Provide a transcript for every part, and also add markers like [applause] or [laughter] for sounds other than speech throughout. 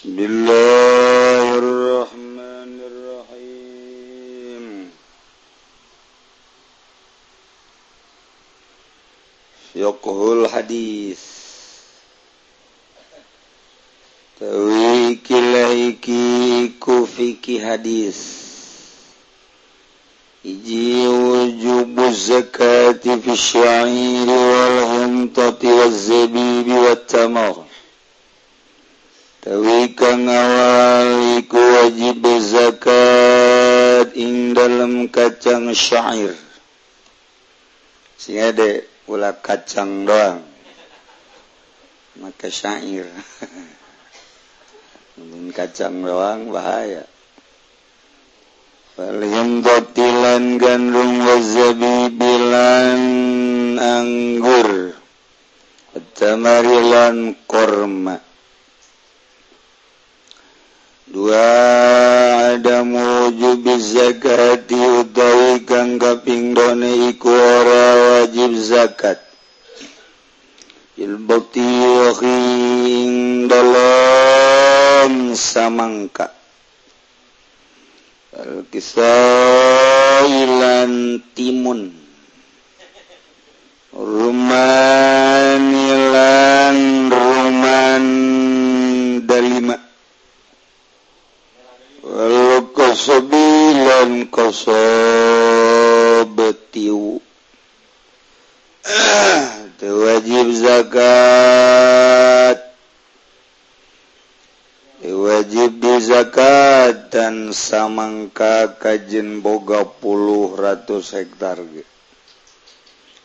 بسم الله الرحمن الرحيم. فقه الحديث. تويك الهيكي كفيك حديث. يجي وجوب الزكاة في الشعير والهمطة والزبيب والتمر. wika ngawali ku wajib zakat ing dalam kacang syair. Sehingga ada ulah kacang doang. Maka syair. [laughs] Mun kacang doang bahaya. Walhim kotilan gandum wazabibilan anggur. Tamarilan korma. dua ada muju bizakati utawi kang kapingdone iku ora wajib zakat. Ilbati ing dalam samangka. Al kisailan timun rumanilan ruman dalima. wasobilan kosobetiw [clears throat] wajib zakat. Wajib di zakat dan samangka kajjin boga puluh ratus hektar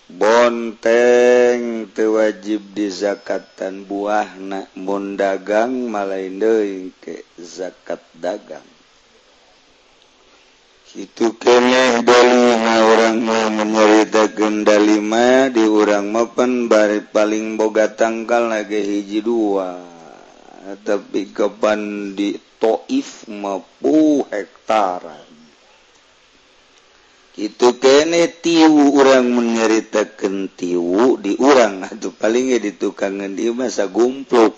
bonteng tewajib di zakatan buah na mondagang malainde ke zakat dagang. itu kene dolima orang mau menyerita gendalima di orang mapan bari paling boga tangkal lagi hiji dua. Tapi kapan di toif mapu hektaran. Itu kene tiwu orang menyeritakan tiwu di orang atau palingnya di tukangan di masa gumpluk.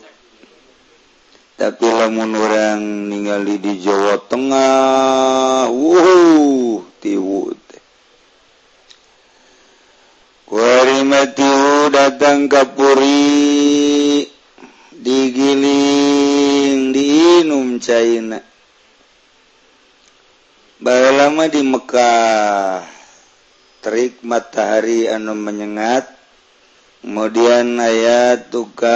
tapi lamun orang ningali di Jawa Tengah wuhu tiwu teh. Kuarima tiwu datang kapuri digiling diinum China Baga lama di Mekah terik matahari anu menyengat kemudian ayat tukang.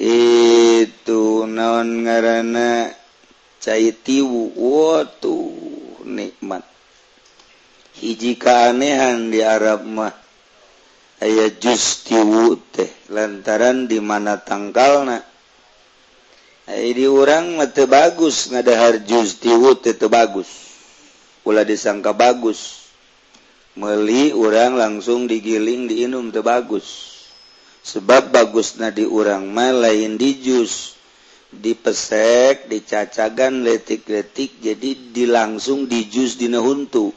itu naon cai tiwu wotu nikmat. Hiji keanehan di Arab mah aya justiwu teh lantaran di dimana tangkalna urang orang mata bagus ngadahar justiwu teh te bagus. Ulah disangka bagus. Meli orang langsung digiling diinum teu bagus. sebab bagus nadi urang mah lain di jus. Dipesek dicacagan letik-letik jadi dilangsung di jus dina huntu.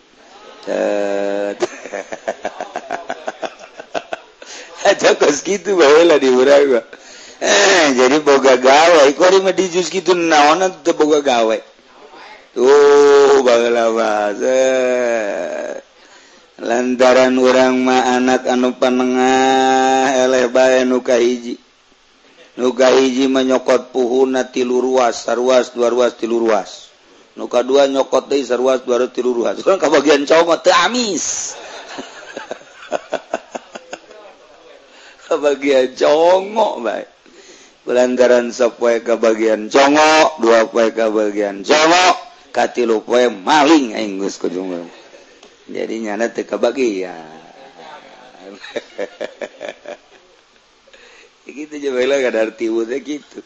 Aja kos gitu baheula di urang mah. Eh jadi boga gawe. Kok mah di jus gitu naonan teu boga gawe. Tuh baheula mah lantaran urang ma anak anu panengah eleba nuka hiji nuka hiji menyokot puhuna tilu ruas sarwas dua ruas tilu ruas nuka dua nyokot deui sarwas dua ruas tilu ruas urang kabagian cowok teu amis. [laughs] Kabagian congok bae. Lantaran sapoe kabagian congok dua poe kabagian congok katilu poe maling aing geus kujung. jadinya nanti kebagi ya. [laughs] Gitu jebela gak ada arti udah gitu.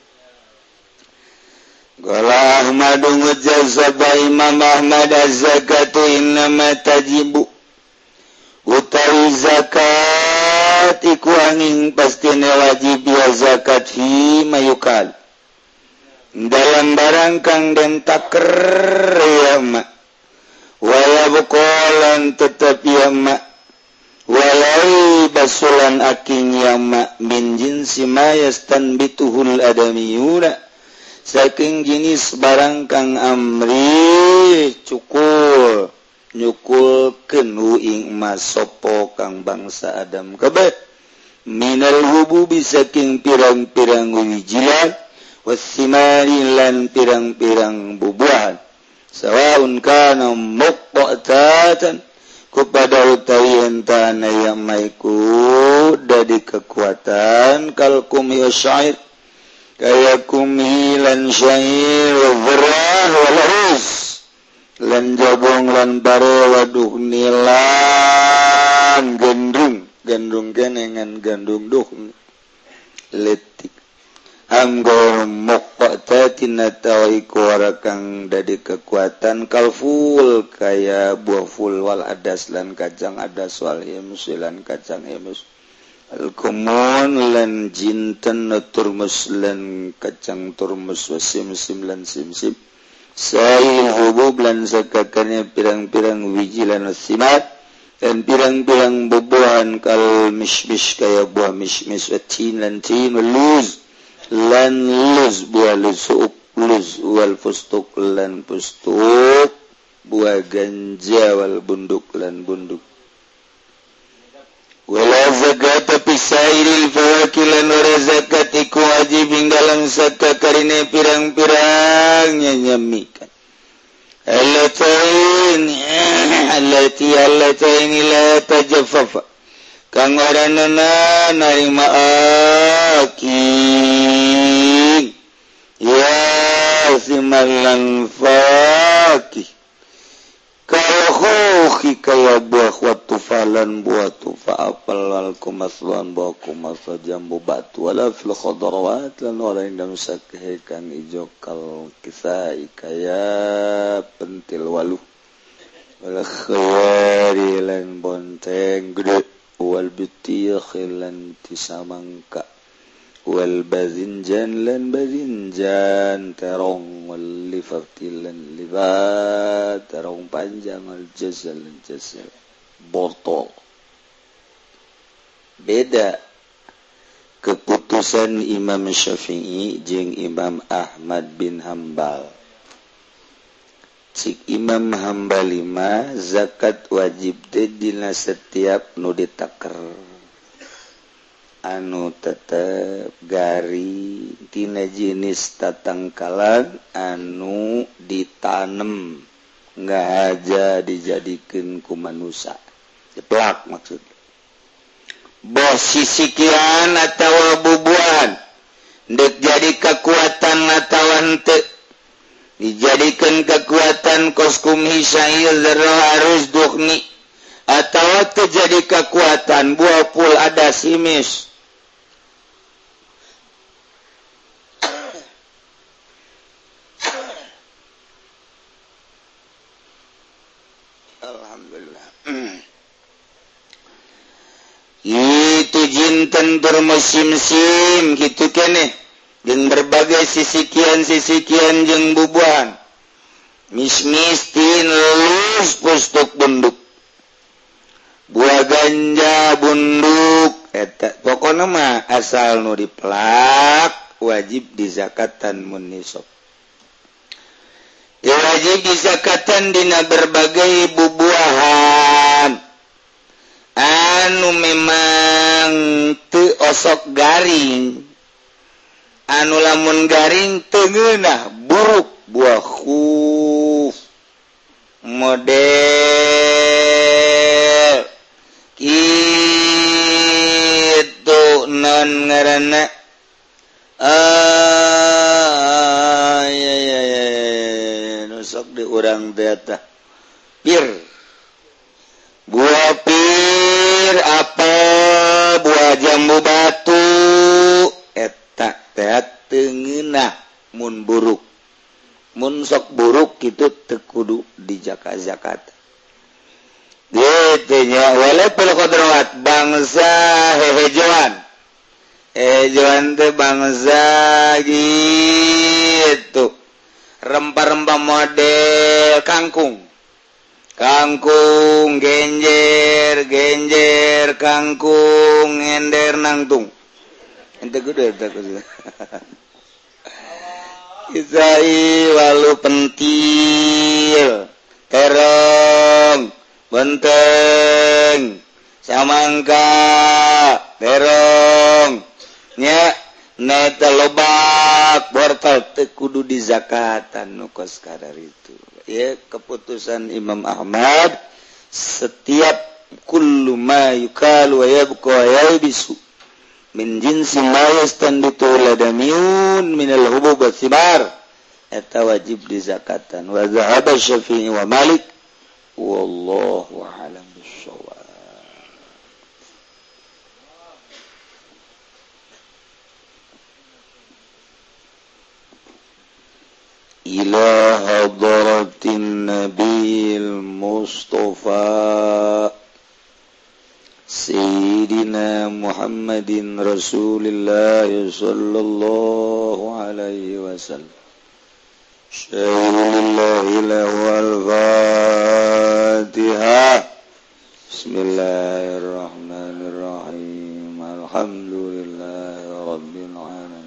Gola Ahmad mujazaba Imam Ahmad az-zakatu innama tajibu. Utawi zakat iku angin pastine wajib ya zakat fi mayukal. Dalam barang kang den taker ya mak walalan tetap yamak walau basulan aking yamak min jinsi mayastan bituhul adamiyura saking jenis barang kang amri cukul. Nyukul kenu ing emas sopo kang bangsa Adam kebet minal hububi saking pirang-pirang wijilan wasimari lan pirang-pirang bubuhan. sawaun kana muqtatan kepada utawi entana yang maiku dari kekuatan kalkum kumi syair kaya kumi lan syair wa farah wa lahus lan jabong lan bare wa nilan gendung gendung kenengan gendung duh letik. Anggor mokok kang dadi kekuatan kalful kaya buah fullwal adas lan kacang adas wal imlan kacang emus Alkomon lan jinten turmus lan kacang turmus wasim sim lan sim sim hubub lan sakakane pirang-pirang wiji lan simat dan pirang-pirang bubuhan kal mishmish kaya buah mishmish wa tin lan tin luz. lan luz buah lusuk luz wal fustuk lan fustuk buah ganja wal bunduk lan bunduk. Wala zakata fi sairil fawakil lan zakat iku wajib ing dalam zakat karine pirang-pirang nyamikan Allatain [clears throat] allati allatain la tajaffafa kang arana narima الفاكه يا ثمل الفاكه كالخوخك يا buah watufalan buah tufa apel wal kumaslan buah kumas jambu batu wala fil khadarawat lan orang yang sakih kang ijo kal kisai kaya pentil waluh wal khawari lan bonteng gede wal bitiyakh lan tisamangka Wal bazinjan lan bazinjan terong wal lifartilan libat terong panjang al jazal lan jazal botol beda. Keputusan Imam Syafi'i jeung Imam Ahmad bin Hambal cik Imam Hambal lima zakat wajib dina setiap nu ditaker anu tetap garitina jenis tatangkalan anu ditanem nggak aja dijadikan kumanusa jeplak maksud. Bos sisikian atau bubuhan dek jadi kekuatan natawan te. Dijadikan kekuatan koskum hisail zero harus duhni atau terjadi kekuatan buah pul ada simis. dan bermusim-sim gitu kene dan berbagai sisikian-sisikian jeng bubuhan mismistin lulus pustuk bunduk. Buah ganja bunduk. Etak pokok nama asal nu diplak wajib di zakatan munisop ya wajib di zakatan dina berbagai bubuahan. anu memang osok garing. Anu lamun garing tengenah buruk buah khuf model. Itu non ngerana ah, ah, ah ya ya ya nusok di orang data bir. gua pir apa buah jambu batu. Etak tengenmun buruk. Munsok buruk itu tekudu di Jaka Jakarta gitunya walaupulwat bangsa hehejoan hejoan eh, teh bangsa gitu. Rempah-rempah model kangkung. Kangkung genjer genjer kangkung ender nangtung. Ente gede tak [laughs] Isai walu pentil terong benteng samangka terong. Nya neta loba. portal tekudu di zakatan nukos kadar itu. Ya keputusan Imam Ahmad setiap kullu ma yukal wa yabqa wa yaibisu min jinsi ma yastanbitu ladamiyun min al-hubub wa eta wajib di zakatan wa dhahaba syafi'i wa malik. Wallahu a'lam. إلى حضرة النبي المصطفى. سيدنا محمد رسول الله صلى الله عليه وسلم. شهر الله له الفاتحة. بسم الله الرحمن الرحيم. الحمد لله رب العالمين.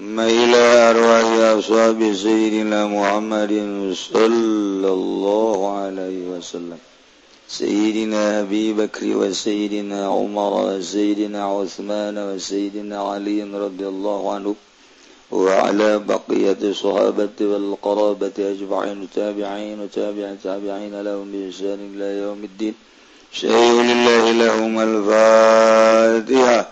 ما إلى أرواح أصحاب سيدنا محمد صلى الله عليه وسلم. سيدنا أبي بكر وسيدنا عمر وسيدنا عثمان وسيدنا علي رضي الله عنه وعلى بقية الصحابة والقرابة أجمعين تابعين وتابع تابعين لهم بإحسان إلى يوم الدين. شيء لله لهم الفاتحة.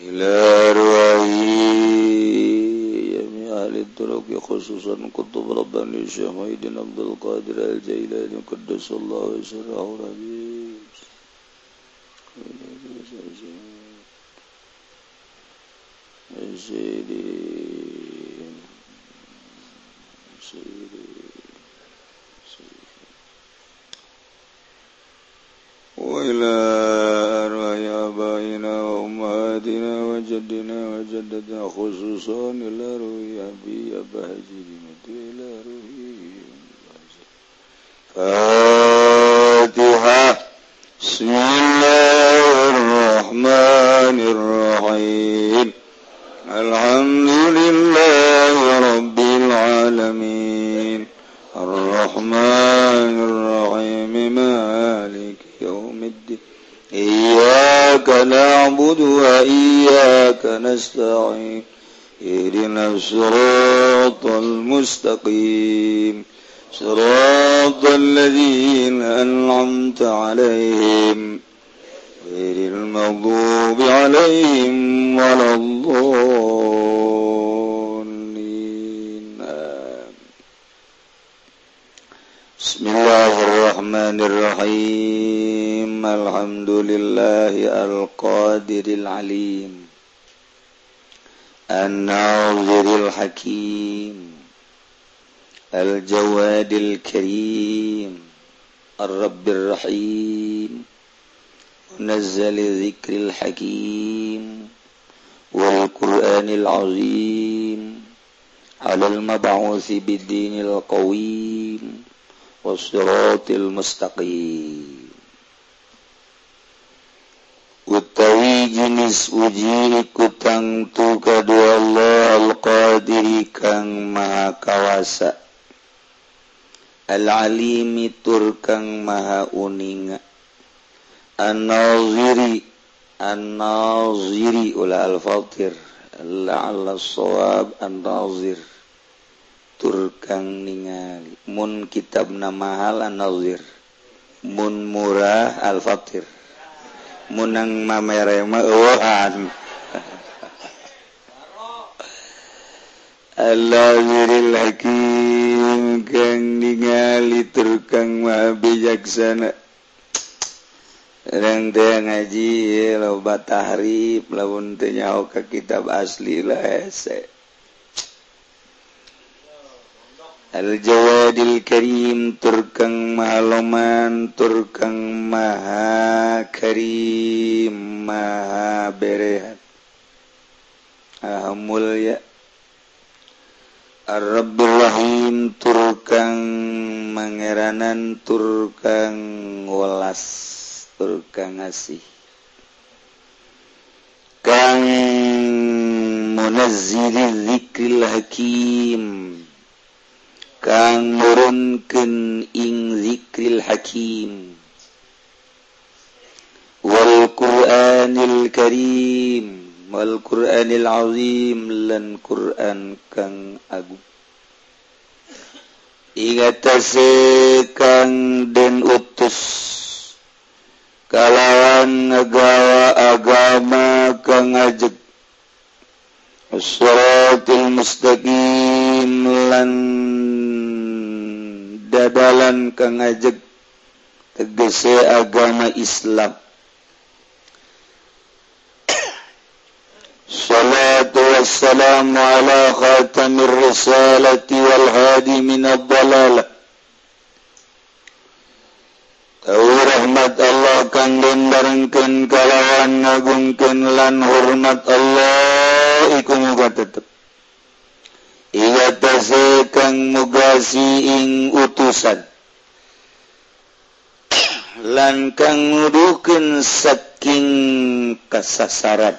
إلى الترك خصوصا كتب رباني الشيخ محيدين عبد القادر الجيلاني قدس الله سره العزيز سيدي سيدي وإلى خصوصا الأروية بي بهجر متي المستقيم. صراط الذين أنعمت عليهم. غير المغضوب عليهم ولا الضالين. بسم الله الرحمن الرحيم. الحمد لله القادر العليم. الناظر الحكيم. الجواد الكريم الرب الرحيم منزل ذكر الحكيم والقرآن العظيم على المبعوث بالدين القويم والصراط المستقيم. utawi jenis uji kutangtu kedua Allah al-qadiri kang maha kawasa Al-alimi turkang maha uninga An-naziri An-naziri ula al-fatir. La'alla sawab an-nazir. Turkang ningali. Mun kitab mahal an-nazir. Mun murah al-fatir. Munang mamerema ewahan Allahil Hakim kang ningali turkang maha bijaksana Rang ngaji loba tahrif lamun teu nyaho ka kitab asli lah Al Jawadil Karim turkang maha loman turkang maha karim maha berehat Ah mulya Arabbilrahim turkang mangeranan turkang welas turkang ngasih kang munazzilil zikril hakim. Kang nurunkeun ing zikril hakim. Wal qur'anil karim. wal Qur'anil azim lan Qur'an kang agung. Igatase kang den utus kalawan negawa agama kang ngajeg Suratul mustaqim lan dadalan kang ngajeg tegese agama Islam. السلام على خاتم الرسالة والهادي من الضلالة rahmat Allah kang den barengkeun kalawan ngagungkeun lan hormat Allah iku muga tetep Iya tase kang mugasi ing utusan lan kang nuduhkeun saking kasasaran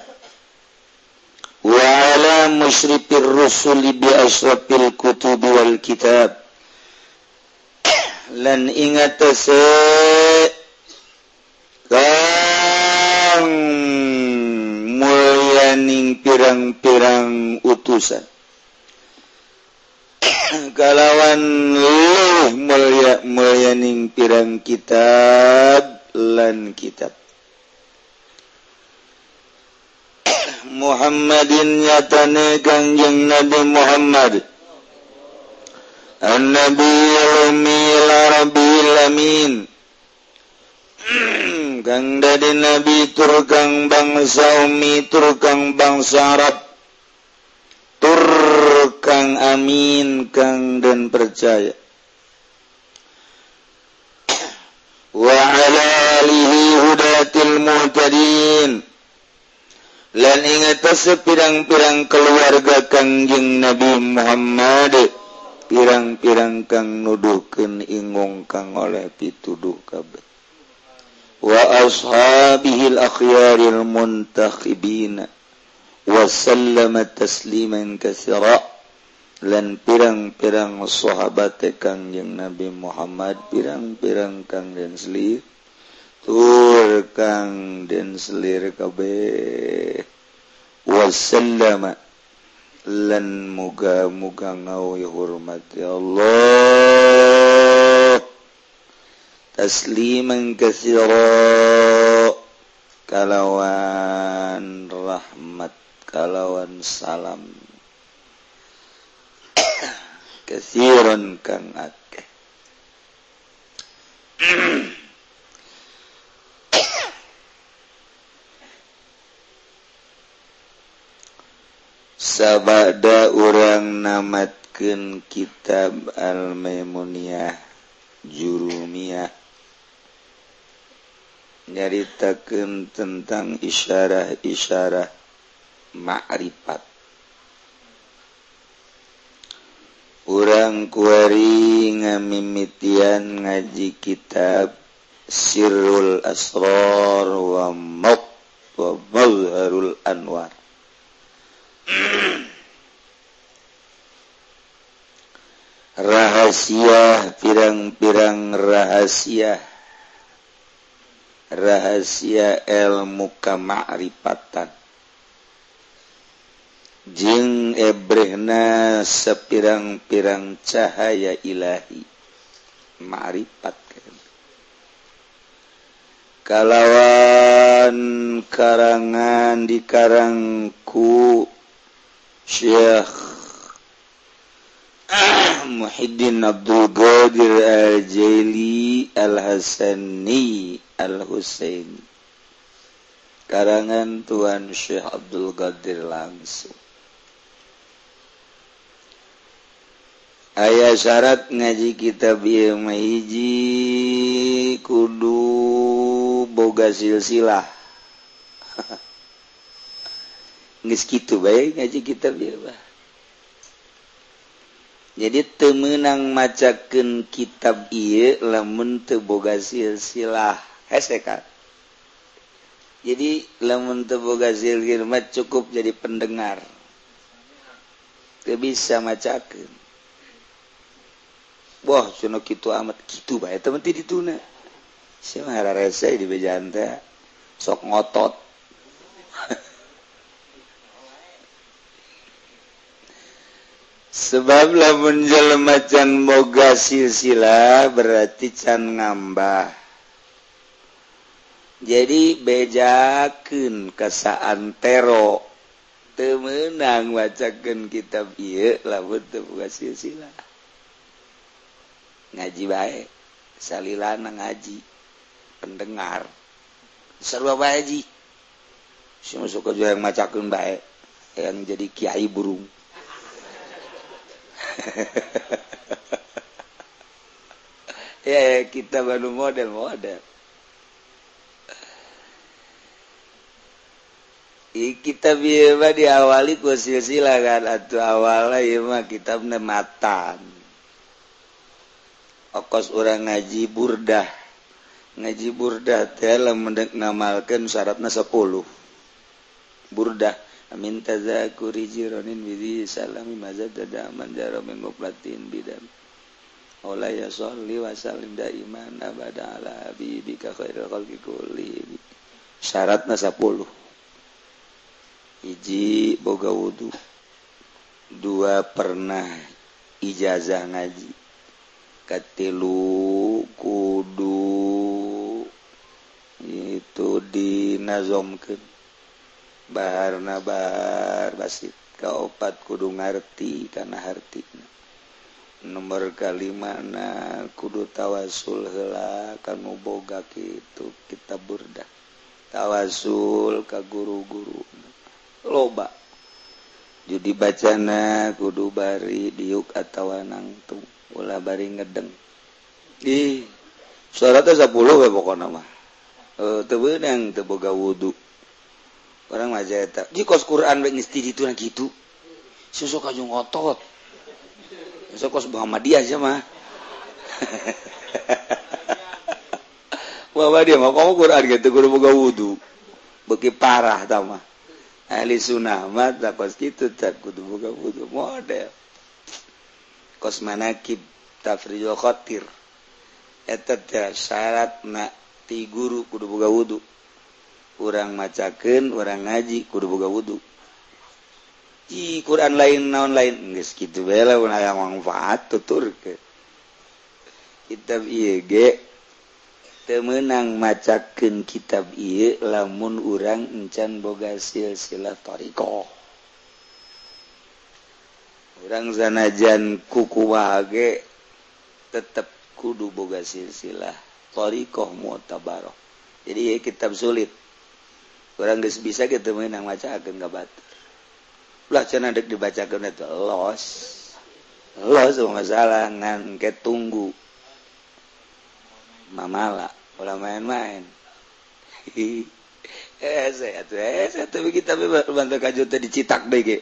wala musyrifir rusuli bi asrafil kutubi wal kitab lan ingatase kang mulyaning pirang-pirang utusan. [coughs] Galawan luh mulia mulyaning pirang kitab lan kitab. Muhammadin nyatane Kangjeng Nabi Muhammad. Annabiyil Rabbil Amin. [clears throat] Kang dadi Nabi turkang bangsa umi turkang bangsa Arab. Turkang amin kang dan percaya. lan ingatase pirang-pirang keluarga Kangjeng Nabi Muhammad. Pirang-pirang kang nuduhken ingung kang oleh pituduh kabeh. Wa ashabihil akhyaril muntakhibina. Wa sallama tasliman kasira lan pirang-pirang sahabat Kangjeng Nabi Muhammad pirang-pirang kang den Turkang dan selir kabeh wasallama lan muga-muga ngau ya hormat ya Allah. Tasliman katsira. Kalawan rahmat kalawan salam. Katsiran kang akeh. [clears throat] sabada orang namatkan kitab Al-Maimuniyah Jurumiyah. Nyaritakeun tentang isyarah-isyarah ma'rifat. Urang kuari ngamimitian ngaji kitab Sirrul Asrar wa Mok wa Anwar. Rahasia pirang-pirang rahasia. Rahasia ilmu kamaripatan Jing ebrena sepirang-pirang cahaya Ilahi. Maripat kalawan karangan di Karangku Syekh Muhyiddin Abdul Qadir Al-Jaili Al-Hasani Al-Husaini karangan Tuan Syekh Abdul Qadir langsung. Ayah syarat ngaji kitab ieu mah hiji kudu boga silsilah. [laughs] gitu baik ngaji kita biar jadi temenang macakan kitab iya Lamun teboga silsilah. Heseka jadi lamun teboga silsilah cukup jadi pendengar. Tebisa bisa wah cuna gitu amat. Gitu baik temen tidak sih siapa rese di bejanta sok ngotot. [laughs] sebab lamun jelema can boga silsilah berarti can ngambah. Jadi bejakeun kasaan tero teu meunang wacakeun kitab ieu lamun teu boga silsilah ngaji bae salilana ngaji pendengar. Sarua bae ji. Si masuk ke yang macakeun bae yang jadi kiai burung. [laughs] ya kita baru model model. I, kita biba diawali ku silsilah kan? Atau awalnya ya mah kita matan okos orang ngaji burdah. Ngaji burdah teh lamun ngamalkeun syaratna 10 burdah. Amin taza kurijironin widi salami mazhab dada aman jaro menggoplatin bidam. Ola ya sholli wa salim daiman abada ala habibika khairul khalqi kulli. Syaratna 10. Hiji boga wudu. Dua pernah ijazah ngaji. Katilu kudu itu dinazomkeun Bahar nabar basit kaopat kudu ngerti karena hartina nomor kalimana kudu tawasul hela kamu boga gitu kita burda. Tawasul ka guru-guru. Loba. Judi bacana kudu bari diuk atau nangtung ulah bari ngedeng. Ih suara teh 10 we pokona mah. E, teu beunang teu boga wudu. orang aja kos Quran itu gitu. Susu kajung otot susu kos Muhammadiyah aja mah. Wah, dia mau kamu Quran gitu, kudu boga wudu? Beki parah tama. Ahli sunnah mah tak kos gitu, tak kudu boga wudu. Model. Kos manakib tafrijul khotir. Eta syarat nak ti guru kudu boga wudu. urang macaken orang ngaji kudu boga wudhu I Quran lain naon lain? Nges gitu bela manfaat tutur ke. Kitab IG temenang macaken kitab I lamun urang encan boga silsilah toriko. Orang zanajan kuku wage tetap kudu boga silsilah toriko mu'tabarok jadi kitab sulit. orang guys bisa gitu menang maca akan nggak batu lah cina dek dibacakan itu los. Los nggak salah ngan ke tunggu. Mamala ulah main-main. [laughs] Eh saya tuh eh saya tapi kita bantu kajun teh dicitak deh ge.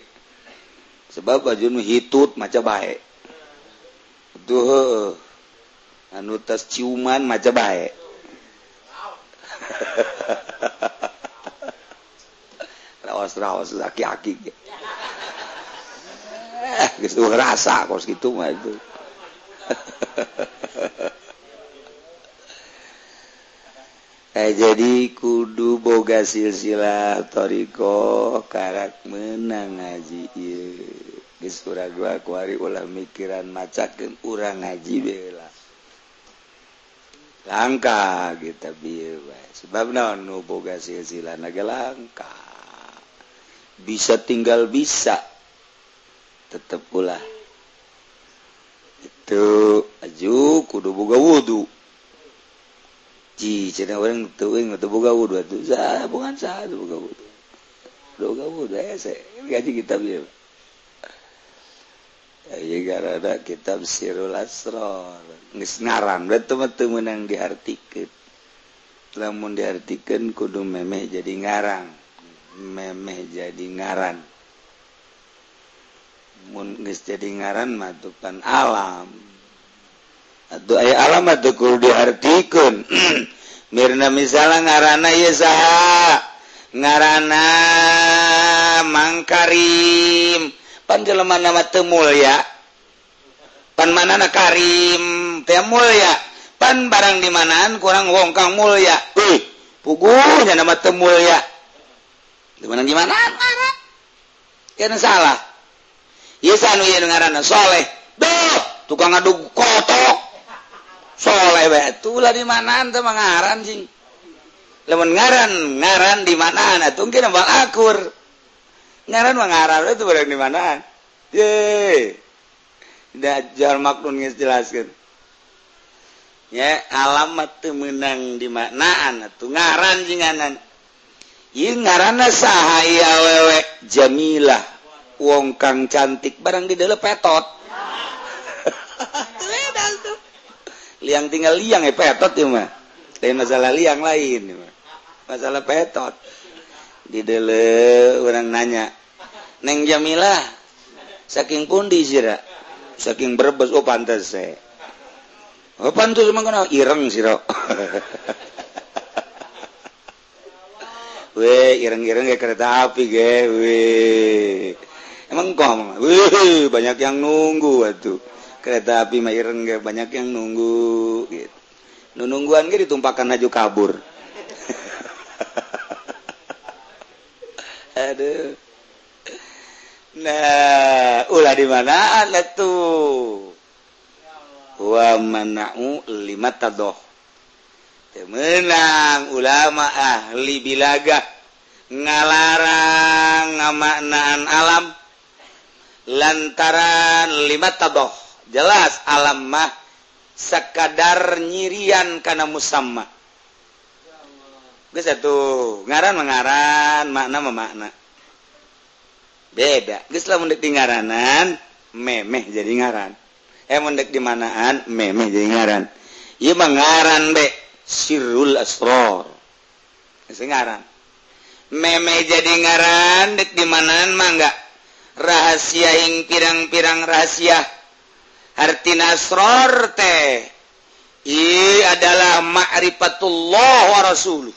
Sebab kajun hitut maca baik tuh anu tas ciuman maca baik [laughs] raos-raos laki-laki eh, gitu rasa kos gitu mah itu. [laughs] Eh jadi kudu boga silsilah toriko karak menang ngaji ieu geus gua kuari ulah mikiran macakeun urang ngaji bela langka kita bieu sebab naon nu boga silsilah naga langka. bisa tinggal bisa. Tetap pula. Itu aju kudu boga wudhu ji cina orang tuing atau boga wudhu itu sah bukan sah itu boga wudhu boga wudhu ya saya gaji kitab ya ya gara kitab sirul asror nges ngaran betul betul menang diartikan. Lamun diartikan kudu memeh jadi ngarang. memeh jadi ngaran. Mungis jadi ngaran matukan alam. Atau aya alamat tukul dihartikeun [clears throat] mirna misalnya ngarana ieu saha. Ngarana mangkarim. Pan jelema nama teu mulya pan manana karim teh mulya pan barang di manaan kurang wong kang mulya euy puguhnya nama teu mulya gimana gimana? Karena salah. Yesan iya dengaran soleh. Doh tukang aduk kotok soleh betul lah di mana? Anta mengaran sing lemon ngaran ngaran di mana? Nah tungkin abang akur. Ngaran mengaran itu berarti di mana? Ye. Tidak jar maknun jelaskan ya alamat temenang di mana? Atuh ngaran jinganan ngaran sahaya wewek Jamilah wong kang cantik barang di dalam petot. Liang tinggal liang ya petot ya mah. Tapi masalah liang lain ya, masalah petot. Di dalam orang nanya neng Jamilah saking pundi sira saking berbes oh pantas saya. Oh pantas mah ireng sira [laughs] we ireng-ireng ya kereta api ge we. Emang kok we banyak yang nunggu waktu kereta api mah ireng ge banyak yang nunggu gitu. Nu nungguan ge ditumpakan haju kabur. [laughs] Aduh. Nah ulah di mana tuh wa mana'u lima tadoh. Menang ulama ahli bilaga ngalarang ngamaknaan alam. Lantaran lima taboh. Jelas alam mah sekadar nyirian karena musamma. Geus tuh ngaran mengaran makna memakna beda. Geus lamun dek di ngaranan memeh jadi ngaran. Eh mun dek di manaan memeh jadi ngaran. Ieu mengaran be Sirul asror ngaran meme jadi ngaran dek dimanaan mangga rahasia yang pirang-pirang rahasia. Arti nasror teh. I adalah ma'rifatullah wa rasuluh.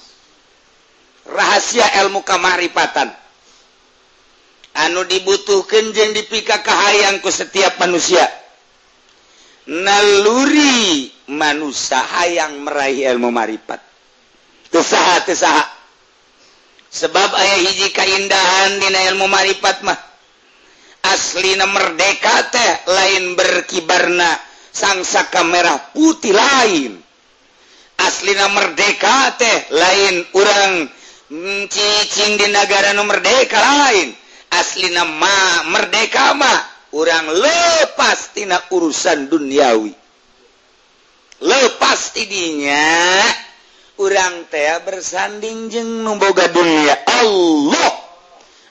Rahasia ilmu kamaripatan anu dibutuhkan jeng dipika kahayangku setiap manusia. Naluri manusia yang meraih ilmu marifat. Tesaha tesaha sebab ayah hiji keindahan dina ilmu marifat mah. Aslina merdeka teh lain berkibarna sangsaka merah putih lain. Aslina merdeka teh lain orang cicing di negara nu merdeka lain. Aslina ma merdeka mah orang lepas tina urusan duniawi. lepas tidinya urang teh bersanding jeng numboga dunia. Allah!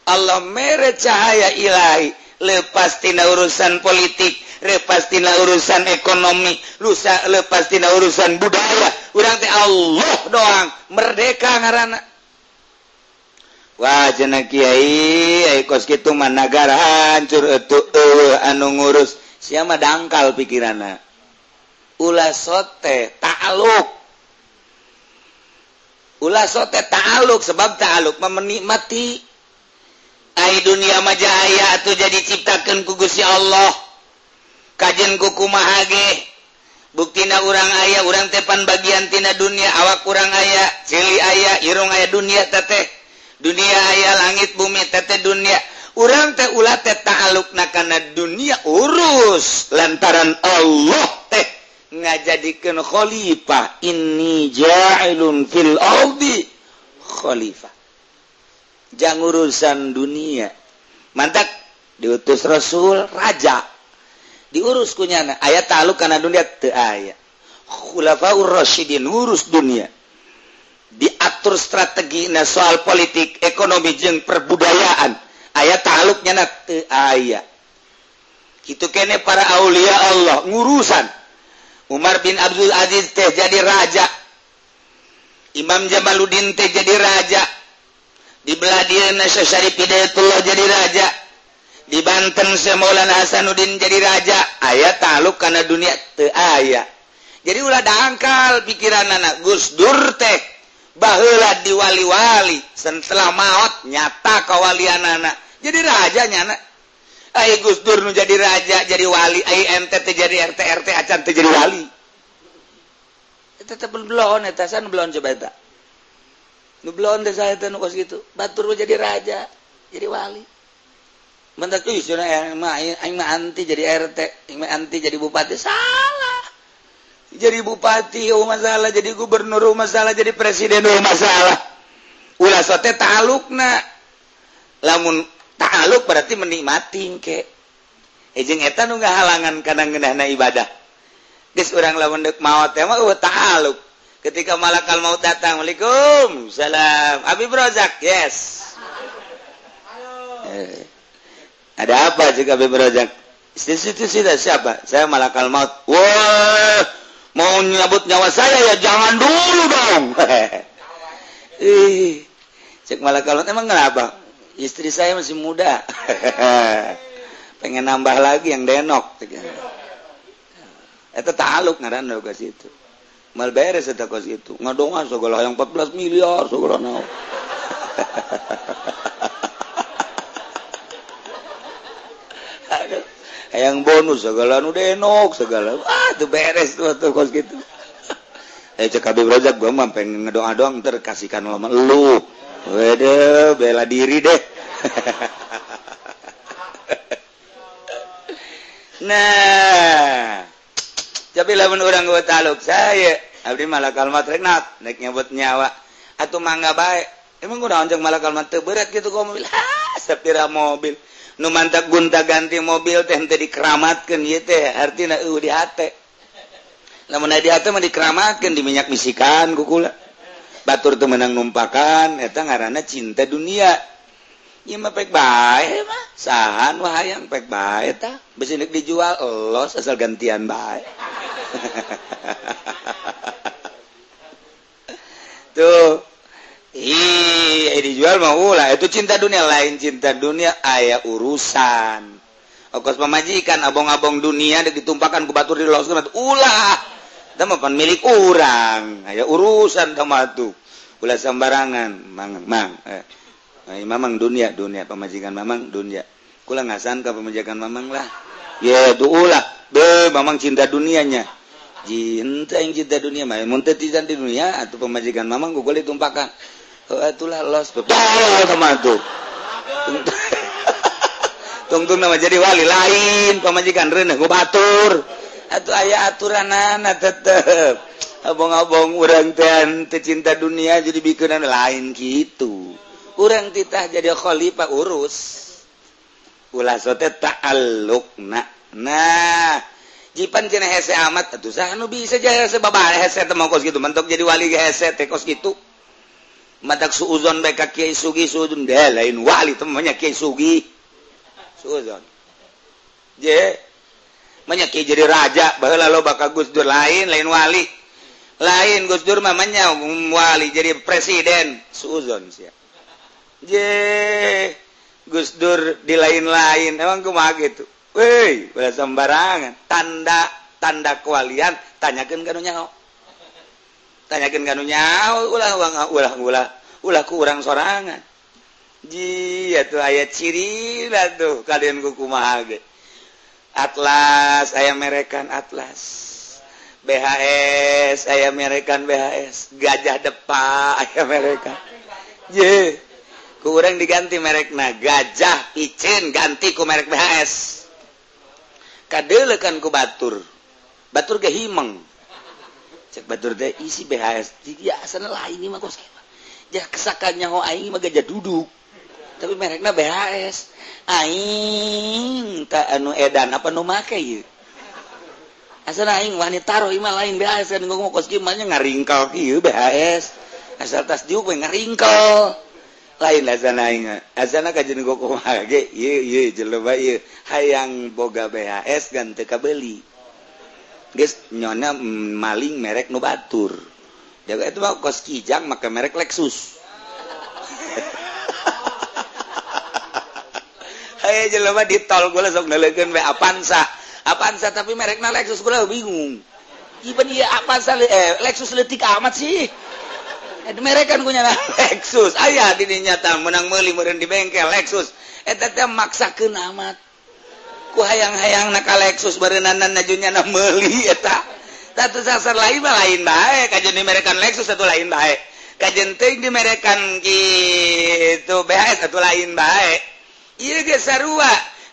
Allah mere cahaya ilahi. Lepas tina urusan politik lepas tina urusan ekonomi lusa lepas tina urusan budaya. Urang teh Allah doang. Merdeka ngarana Wah cenah Kiai ayo kos kitu mah nagara hancur etu uh, anu ngurus. Siapa dangkal pikiranna ula sote ta'aluk. Ula sote ta'aluk sebab ta'aluk menikmati. Ai dunia majaya atau jadi ciptakan ku Gusti Allah. Kajen ku kumaha buktina urang aya urang tepan bagian tina dunia awak kurang aya cili aya irung aya dunia teteh dunia aya langit bumi teteh dunia. Orang teh ulah teh ta'aluk nakana dunia urus lantaran Allah teh. ngajadikan khalifah ini jailun fil ardi khalifah. Jang urusan dunia. Mantap diutus rasul raja. Diurus kunyana ayat taluk karena dunia? Teu aya. Khulafaur rasyidin urus dunia. Diatur strategi na soal politik ekonomi jeung perbudayaan. Ayat taluknya na teu aya. Kitu kene para aulia Allah ngurusan. Umar bin Abdul Aziz teh jadi raja. Imam Jamaluddin teh jadi raja. Di Beladian Syari Pidatullah jadi raja. Di Banten Semolan Hasanuddin jadi raja. Ayat taluk karena dunia te aya. Jadi ulah dangkal pikiran anak Gus Dur teh. Bahula diwali-wali. Setelah maut nyata kewalian anak. Jadi raja nyana Ay Gus Dur nu jadi raja jadi wali. Ay NTT jadi RT RT acan teh jadi wali. Tetep belon eta san belon coba eta. Nu belon teh saya teh nu kos gitu. Batur jadi raja jadi wali. Mentak tuh cenah aing mah aing mah anti jadi RT aing mah anti jadi bupati. Salah. Jadi bupati oh masalah. Jadi gubernur oh masalah. Jadi presiden oh masalah. Ulah sote taluk na lamun Ta'aluk berarti menikmati ke. Ejeng eh, eta nu halangan kadang ngeunahna ibadah. Geus urang lamun deuk maot teh mah uh, ta'aluk. Ketika malakal maut datang, "Waalaikum salam. Abi Brozak." Yes. Eh, ada apa juga Abi Brozak? Institusi dan siapa? Saya malakal maut. Wah, mau nyabut nyawa saya ya jangan dulu dong. [laughs] Ih, cek malakal maut emang kenapa? Istri saya masih muda. [laughs] Pengen nambah lagi yang denok. Itu taluk ngaran ke situ. Mal beres eta kos itu ngadongan segala yang 14 miliar segala naon [laughs] yang bonus segala nu denok segala. Ah tuh beres tuh tuh kos gitu. [laughs] Eh cek kabeh rojak gua mah pengen ngedoa doang terkasihkan lama lu Wede bela diri deh. [laughs] nah, tapi lamun orang gue taluk saya, abdi malah kalmat renat, naik nyebut nyawa, atau mangga baik. Emang gue naonjang malah kalmat berat gitu kok mobil, ha, sepira mobil. Nu mantak gunta ganti mobil teh teh dikeramatkan gitu teh, artinya uh di hati. Lamun di hati mah dikeramatkan di minyak misikan kukula. batur temenang numpakan eta ngaranna cinta dunia. Iya mah pek baik mah. Sahan wahayang pek baik tah. Besi nek dijual los asal gantian baik [laughs] tuh. Ih, dijual mau lah. itu cinta dunia lain cinta dunia ayah urusan. Okos pemajikan abong-abong dunia ditumpakan ke batur di laut ulah teman milik orang ayah urusan sama tuh ulah sembarangan. Mang mang eh. mamang dunia dunia. Pemajikan mamang dunia. Kula ngasan ke pemajikan mamang lah. Ya itu ulah be mamang cinta dunianya. Cinta yang cinta dunia mah. Muntah di dunia atau pemajikan mamang gue boleh tumpahkan. Oh, itulah los. Sama tuh tungtung [laughs] nama jadi wali lain. Pemajikan reneh gue batur atau ayah aturan anak tetep. Abong-abong orang dan tercinta dunia jadi bikinan lain gitu orang titah jadi khalifah urus. Ulah sote ta'alluq na nah. Jipan cina hese amat atuh sah nu bisa jaya sebab hese temong kos gitu mentok jadi wali hese teh kos gitu madak suuzon baik kiai sugi suuzon deh lain wali temannya kiai sugi. Suuzon je menyaki jadi raja bahwa lo bakal Gus Dur. Lain lain wali. Lain Gus Dur mamanya wali jadi presiden. Suuzon sih je Gus Dur di lain-lain. Emang kumaha gitu? Weh udah sembarangan. Tanda tanda kewalian tanyakan kan nyaho tanyakin kanunya ulah ulah ulah ulah ulah kurang sorangan. Ji tuh ayat ciri lah tuh kalian kuku mahage Atlas aya merekan Atlas. BHS aya merekan BHS gajah depa [laughs] aya mereka ye kurang diganti merekna. Gajah picin ganti ku merek BHS kadelekan ku batur. Batur ge himeng. Cek batur teh isi BHS biasa lah ini mah kos ja kesakannya ho aing mah gajah duduk. tapi mereknya BHS aing tak anu edan apa nu make ieu? Asal aing wani taruh ima lain BHS kan ngomong kos gimana ngaringkal kieu BHS asal tas diuk we ngaringkal. Lain asana aing asana kajeun kumaha ge ieu ieu jelema ieu. Hayang boga BHS kan teu kabeli. Geus nyona maling merek nu batur. Jaga itu mah kos kijang make merek Lexus. [laughs] jelema di tol gue langsung nelegen be Avanza. Avanza tapi mereknya Lexus gue bingung. Iban iya Avanza eh Lexus letik amat sih. Eh merek kan punya [laughs] Lexus. Ayah dini nyata menang meuli meureun di bengkel Lexus. Eh, eta teh maksakeun amat. Ku hayang-hayang nak Lexus bareunanan najunya na meuli eta. Satu sasar lain mah lain bae, kajen dimerekan Lexus satu lain bae. Kajen di dimerekan gitu BHS satu lain bae.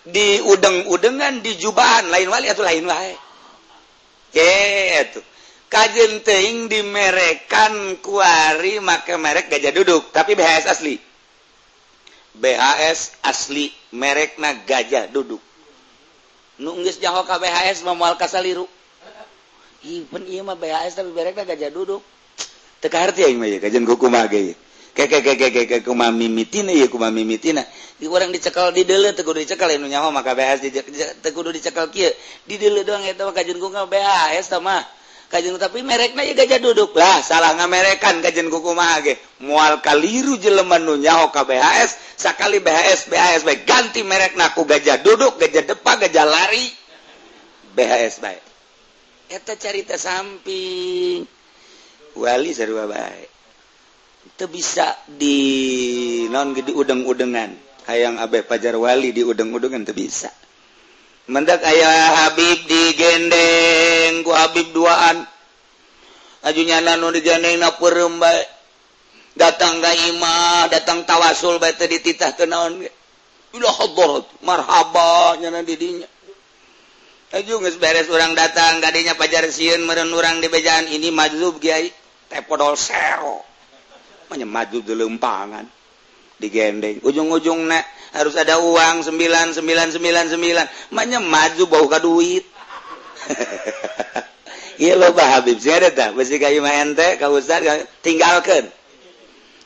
di udeng-udengan di jubahan lain wali atau lain wae. Kajjeng teing dimerekan kuari make merek gajah duduk tapi BHS asli. BHS asli merek na gajah duduk. Nunggis jaho ka BHS memual kasaliru even iya mah BHS tapi merek na gajah duduk. Teka arti aing mah ya kajian kuku mage orang dicekal di teguh dicekal. Nyawa maka BS teguh dicekal kia di doang itu kajen kuku BS sama kajen tapi mereknya na gajah duduk. Lah salah ngamerekan kajen kuku mah ge. Mual kaliru jeleman nu nyaho ka BHS sakali BHS BHS baik ganti merek naku gajah duduk gajah depa gajah lari. BHS baik eta carita samping. Wali sarua baik itu bisa di non gede udeng-udengan. Hayang Pajar Wali di udeng-udengan tuh bisa. Mendak ayah Habib di gendeng ku Habib duaan. Ajunya nanu digandeng napur datang gaimah datang tawasul baik tadi titah kenaon udah hadrat marhaba nyana didinya. Aju geus beres orang datang gadinya pajar sieun meureun urang di bejaan ini majzub kiai. Teh podol sero. namanya maju delempangan digendeng. Ujung-ujung nek harus ada uang. Sembilan sembilan sembilan sembilan. Maju bau ka duit. [laughs] Iya lo bah Habib. Sih ada tak besi kayu ente kau ustad tinggalkan.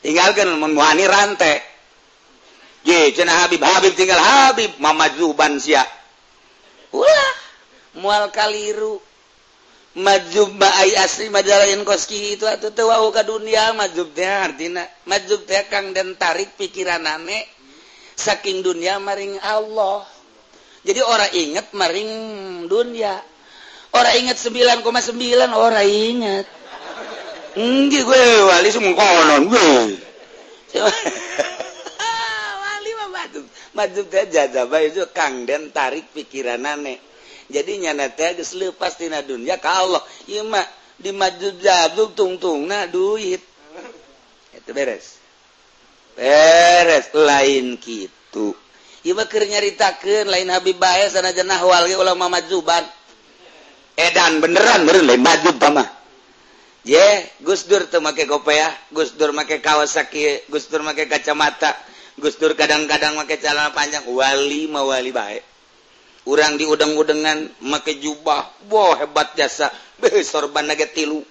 Tinggalkan memuani rantai je cina Habib. Habib tinggal. Habib mama juban sia. Ulah mual kaliru. Majub baai asli majalain koski itu atau tahu ka dunia. Majub teh artina majub teh kang dan tarik pikiran ane. Saking dunia maring Allah. Jadi orang inget maring dunia. Orang inget 9,9 orang inget. Enggak gue wali semua konon gue. [laughs] Wali mah majub majub teh jajabah itu kang dan tarik pikiran ane jadinya pastina dunia kalau Allah. Dimaju tungtung nah duit. Itu beres. Beres lain gitu Iker nyaritakan lain Habib Baes sana jenah wali ulama majuban edan beneran bener lain maju pamah ye Gus Dur tuh make kopeah Gus Dur make Kawasaki Gus Dur make kacamata. Gus Dur kadang-kadang make celana panjang. Wali mau wali baik urang di udang-udangan make jubah boh hebat jasa. Be sorban naga tilu.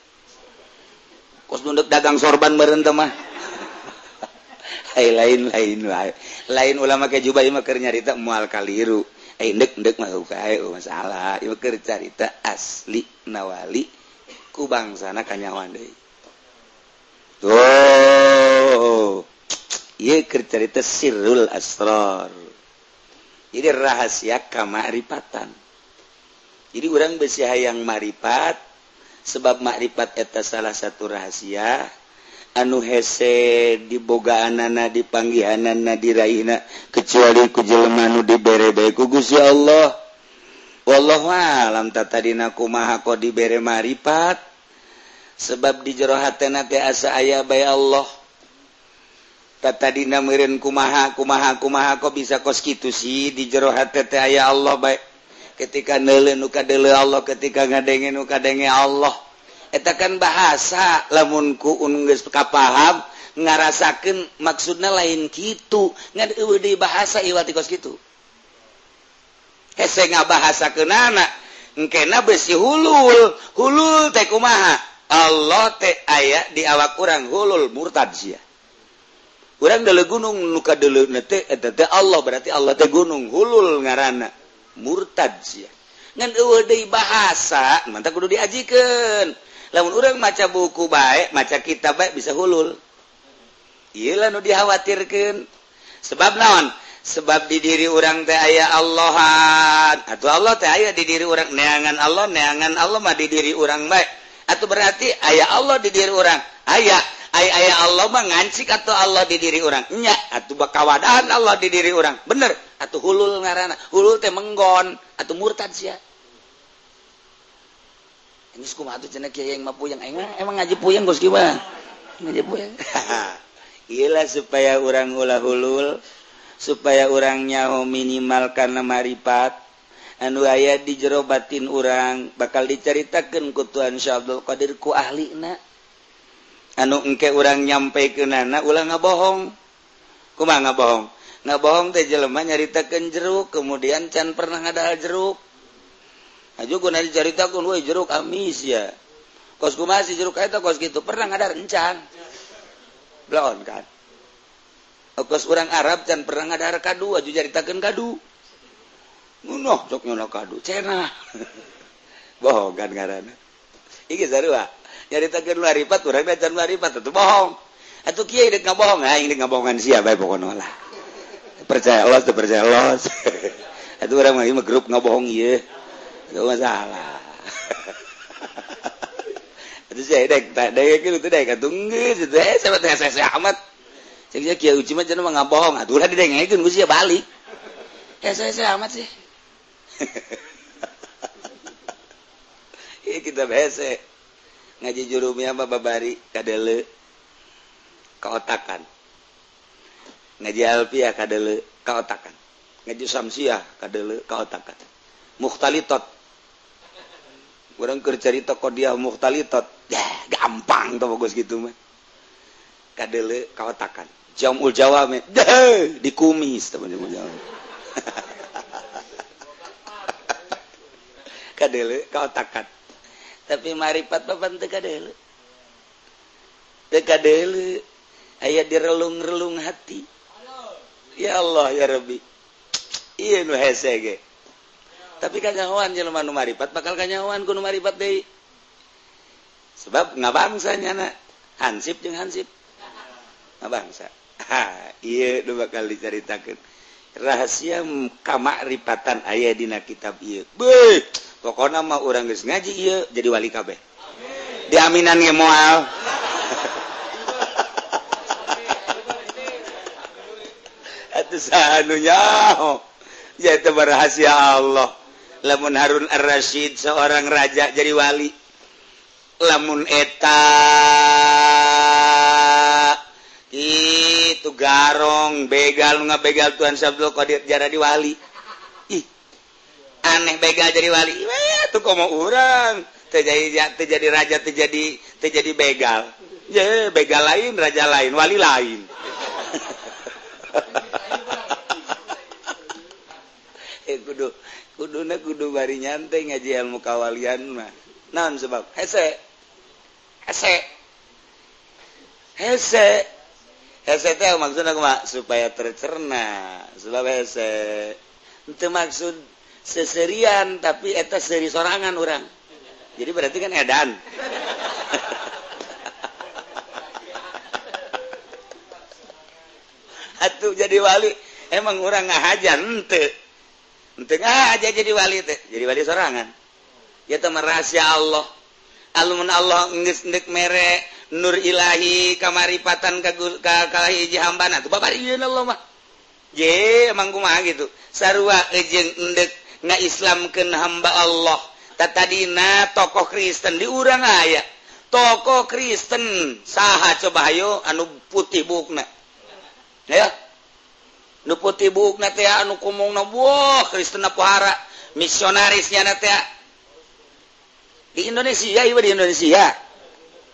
Kos nunduk dagang sorban meren mah. [laughs] Hai lain lain lain. Lain ulama ke jubah ieu keur nyarita moal kaliru. Eh ndek ndek mah kae euh masalah ieu keur carita asli nawali ku bangsana kanyawan deui. Tuh ieu keur carita sirrul asrar. jadi rahasia kamaripatan jadi orang besi hayang maripat sebab makrifat eta salah satu rahasia. Anu hese dibogaanana dipanggihanan nadiraina kecuali ku jelemanu dibere bae ku Gusti Allah. Wallahu alam tatadina kumaha kok dibere maripat? Sebab di jero hatena teh asa aya bae Allah. tadi dina mirin kumaha kumaha kumaha kok bisa kos gitu sih di jero hati teh aya Allah baik ketika neule nu kadele Allah ketika ngadenge nu kadenge Allah. Eta kan bahasa lamun ku geus kapaham ngarasakeun maksudna lain kitu. Ngad eueuh di bahasa iwati kos kitu. Hese ngabahasakeunana engkena besi hulul hulul teh kumaha? Allah teh aya di awak urang hulul murtad sia. urang dele gunung nuka dulu Allah berarti Allah teh gunung hulul ngarana murtad ngan eueuh bahasa mantap kudu diajikan lamun orang maca buku baik maca kitab baik bisa hulul. Iyalah nu dikhawatirkan sebab naon? Sebab di diri orang teh aya Allahan. Atau Allah teh aya di diri orang neangan Allah neangan Allah mah di diri orang baik atau berarti ayah Allah di diri orang ayah aya aya Allah mengancik atau Allah di diri orangnya atau bakawadahan Allah di diri orang bener atau hulul ngarana. Hulul teh menggon atau murtad sia. Ini kumah atuh cenah kiai yang mah emang, emang ngaji puyeng bos gimana ngaji puyeng [laughs] Iyalah supaya orang ulah hulul supaya orangnya minimal karena maripat anu aya di jero batin orang bakal diceritakan kutuhan Syabdul Qadir ku ahli na. anu engke urang nyampe ke nana ulang nga bohong kuma nga bohong bohong teh jelemah nyaritakan jeruk kemudian can pernah ada jeruk. Aja kuna diceritakan woi jeruk amis ya. Kos kuma si jeruk itu kos gitu pernah ada rencan belon kan? Oh, kos orang Arab can pernah ada kadu aja ceritakan kadu. Nuh, cok nyono kadu, cenah. [laughs] Bohong kan karena. Sarua. nyaritakeun laripat urang atuh bohong. Atuh kieu deuk ngabohong aing ah, deuk ngabohongan sia bae percaya los percaya los atuh urang mah grup ngabohong ieu teu masalah. [laughs] Atuh sia dek tak dek teh dek atuh geus teh eh sabet saya amat cek sia uci mah cenah mah ngabohong atuh urang didengekeun ku sia balik. Eh saya amat sih. [laughs] Kita besek ngaji jurumnya apa babari? Kadele. Keotakan ngaji alfiah ya, kadele. Keotakan ngaji samsiah ya, kadele. Keotakan mukhtalitot orang toko dia muhtalitot? Ya gampang tuh bagus gitu mah. Kadele keotakan jamul jawab [laughs] di kumis teman-teman jawab [laughs] kadele keotakan tapi marifat papan teka dulu teka dulu ayah direlung-relung hati. Ya Allah ya Rabbi. Iya nu hese ge tapi kanyawan jelema nu maripat bakal kanyawan ku nu maripat deui. Sebab ngabangsa nyana hansip jeung hansip. Ngabangsa. Ha iya nu bakal diceritakeun rahasia kamakrifatan ayah dina kitab ieu. Beuh pokona mah urang geus ngaji ieu jadi wali kabeh. Diaminan ge moal. [laughs] Atuh sahanunya ya itu rahasia Allah. Lamun Harun Ar-Rasyid seorang raja jadi wali. Lamun eta itu garong begal nggak begal Tuhan Sabdul Qadir jara di wali. Ih aneh begal jadi wali. Tuh kok mau orang terjadi terjadi raja terjadi terjadi begal. Ya begal lain raja lain wali lain. [laughs] Eh kudu kudu na kudu bari nyantai ngaji ilmu kawalian mah. Non sebab? Hese. Hese. Hese maksud supaya tercerna. Untuk maksud seserian tapi eta seri sorangan orang jadi berarti kan edan. [laughs] Atuh jadi wali. Emang orang ngahajar ente. Ente aja jadi wali teh. Jadi wali sorangan. Ya teman rahasia Allah. Alun Allah ngesndek merek Nur Ilahi kamaripatan kaji hambana tuh bapak Allah mah. Ye emang kumaha gitu. Sarua ejeng endek na Islam ke hamba Allah. Tatadina tokoh Kristen diurang aya. Tokoh Kristen saha coba hayo anu putih bukna ya? Nu putih bukna teh anu kumung na wah Kristen pohara misionarisnya na teh. Di Indonesia ieu di Indonesia.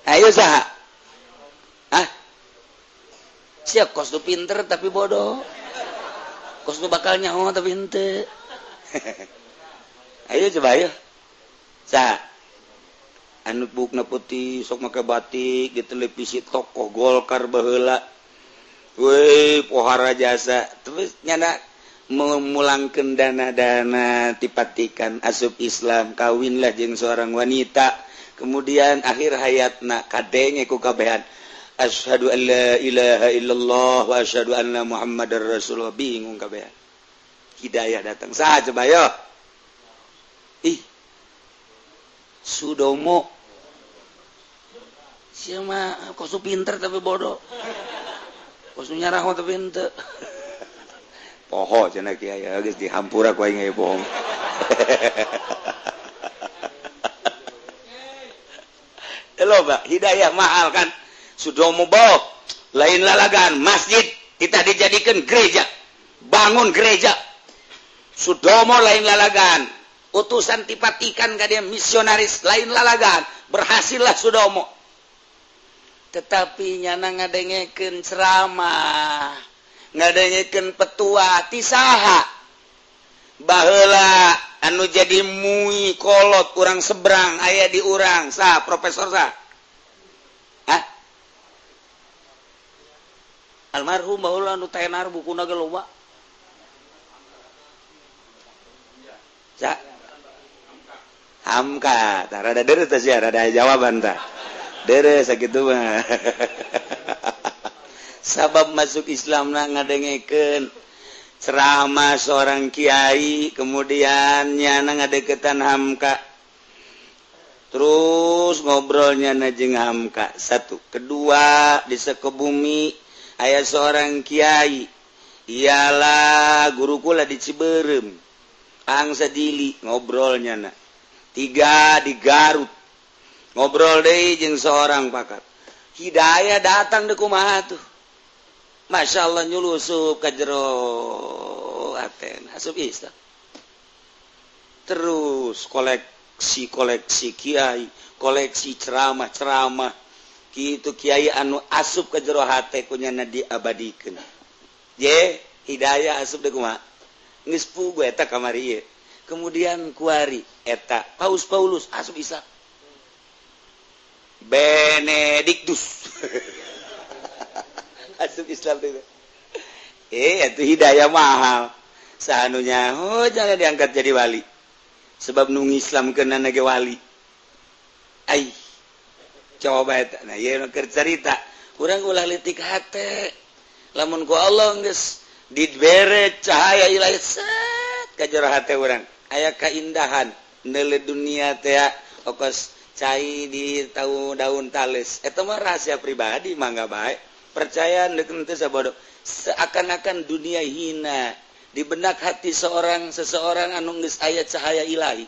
Ayo saha. Ah. Siap kos tu pinter tapi bodoh. Kos tu bakal nyaho tapi hente. [laughs] ayo coba ayo. Saha. Anu bukna putih, sok make batik, di televisi tokoh Golkar baheula. Woi, pohara jasa. Terus nyana memulangkan dana-dana tipatikan asup Islam kawinlah jeng seorang wanita kemudian akhir hayat na kadenge ku kabehan. Asyhadu an la ilaha illallah wa asyhadu anna muhammadar rasulullah. Bingung kabehan. Hidayah datang. Saha coba yo ih. Sudomo. Siapa kosu pinter tapi bodoh. Kosu nyarah tapi pinter [laughs] poho cina kiai. Geus dihampura ku aing poho [laughs] Loba hidayah mahal kan? Sudah bawa lain lalagan masjid. Kita dijadikan gereja. Bangun gereja. Sudomo lain lalagan. Utusan tipatikan gak dia misionaris lain lalagan. Berhasillah Sudomo tetapi nyana ngadengeken ceramah ngadengeken petua tisaha. Bahlah anu jadi mui kolot kurang seberang di diurang sah Profesor sah Hah? almarhum bahula anu tenar buku naga loba Sa? Hamka, tak ada deres tak sih, ada jawaban tak. Deres sakitu mah. [laughs] Sabab masuk Islam nah ngadengeken ceramah seorang Kiai kemudiannya na ngadeketan Hamka. Terus ngobrolnya najeng Hamka. Satu. Kedua di sekebumi ayah seorang Kiai. Ialah gurukula di Ciberem. Angsa dili ngobrolnya na tiga di Garut. Ngobrol deh jeng seorang pakat Hidayah datang deku mah tuh. Masya Allah nyulusup ke jero Aten asup isa. Terus koleksi-koleksi kiai, koleksi ceramah-ceramah. Gitu kiai anu asup ke jero hate kunyana diabadikeun. Ye, hidayah asup deh kumaha? Geus pugu eta kamari ieu. Kemudian kuari eta Paus Paulus asup isa. Benediktus. [laughs] Islam itu. Eh, itu hidayah mahal. Seanunya, oh jangan diangkat jadi wali. Sebab nung Islam kena nage wali. Ay, coba itu. Nah, ya nuker cerita. Kurang ulah litik hati. Lamun ku Allah nges dibere cahaya ilahi set kajor hati orang. Ayah keindahan nele dunia teh okos cai di tahu daun talis. Itu mah rahasia pribadi mangga baik. percaya bodoh seakan-akan dunia hina. Di benak hati seorang seseorang anunggis ayat cahaya Ilahi.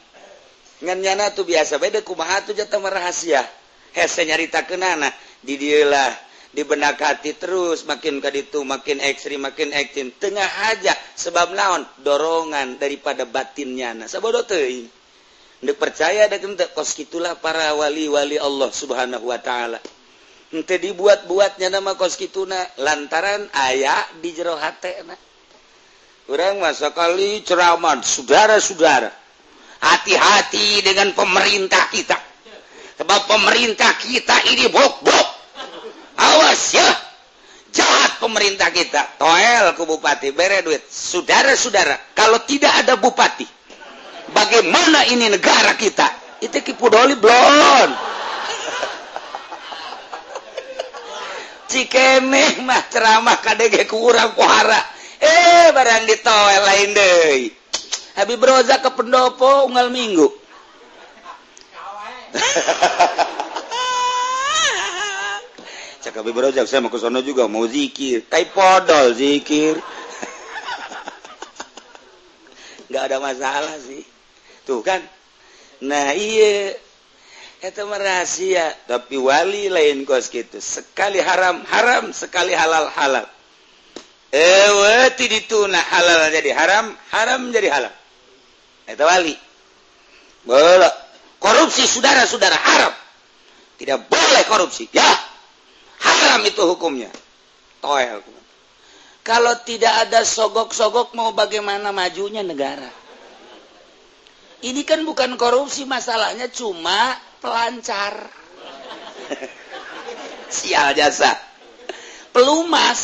Nganyana tuh biasa beda kumaha tuh jatah rahasia hese nyarita kenana di dialah di benak hati terus makin kaditu makin ekstrim makin ekstrim. Tengah aja sebab naon? Dorongan daripada batinnya nah sabodo teuing. Percaya da kos itulah para wali-wali Allah Subhanahu wa taala. ente dibuat-buatnya nama koskituna lantaran ayah di jero hati kurang masa kali ceramah saudara-saudara. Hati-hati dengan pemerintah kita. Sebab pemerintah kita ini bok-bok. Awas ya. Jahat pemerintah kita. Toel ke bupati bere duit. Saudara-saudara kalau tidak ada bupati bagaimana ini negara kita? Itu kipudoli blon cikemeh mah ceramah kadege kurang kuhara. Eh barang ditoel lain deh Habib Roza ke pendopo unggal minggu. [laughs] Cak Habib Roza saya mau ke sono juga mau zikir. Kai podol zikir. [laughs] Nggak ada masalah sih. Tuh kan. Nah iya. Rahasia tapi wali lain kos gitu sekali haram haram sekali halal halal. Eh itu nah halal jadi haram haram jadi halal. Itu wali. Boleh. Korupsi saudara-saudara haram. Tidak boleh korupsi. Ya. Haram itu hukumnya. Toel kalau tidak ada sogok-sogok mau bagaimana majunya negara? Ini kan bukan korupsi masalahnya cuma pelancar [laughs] sial jasa. Pelumas.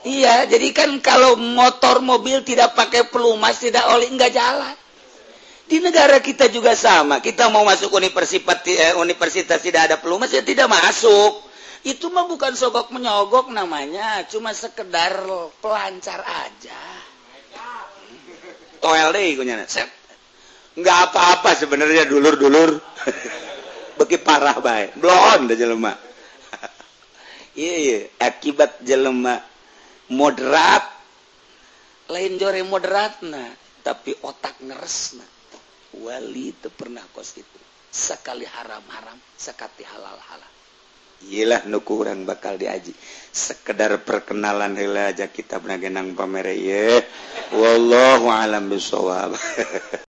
Iya jadi kan kalau motor mobil tidak pakai pelumas tidak oleh enggak jalan. Di negara kita juga sama. Kita mau masuk universitas eh, universitas tidak ada pelumas ya tidak masuk. Itu mah bukan sogok menyogok namanya cuma sekedar pelancar aja. Toel deh ikunya nggak apa-apa sebenarnya dulur-dulur. [laughs] Bagi parah baik belum dah jelema. [laughs] Iya iya. Akibat jelema moderat lain jore moderat nah tapi otak ngeres nah wali itu pernah kos itu. Sekali haram-haram sekali halal-halal. Ilah nuku orang bakal diaji. Sekedar perkenalan hela aja kita benagenang pamere ye wallahu alam bisawab [laughs]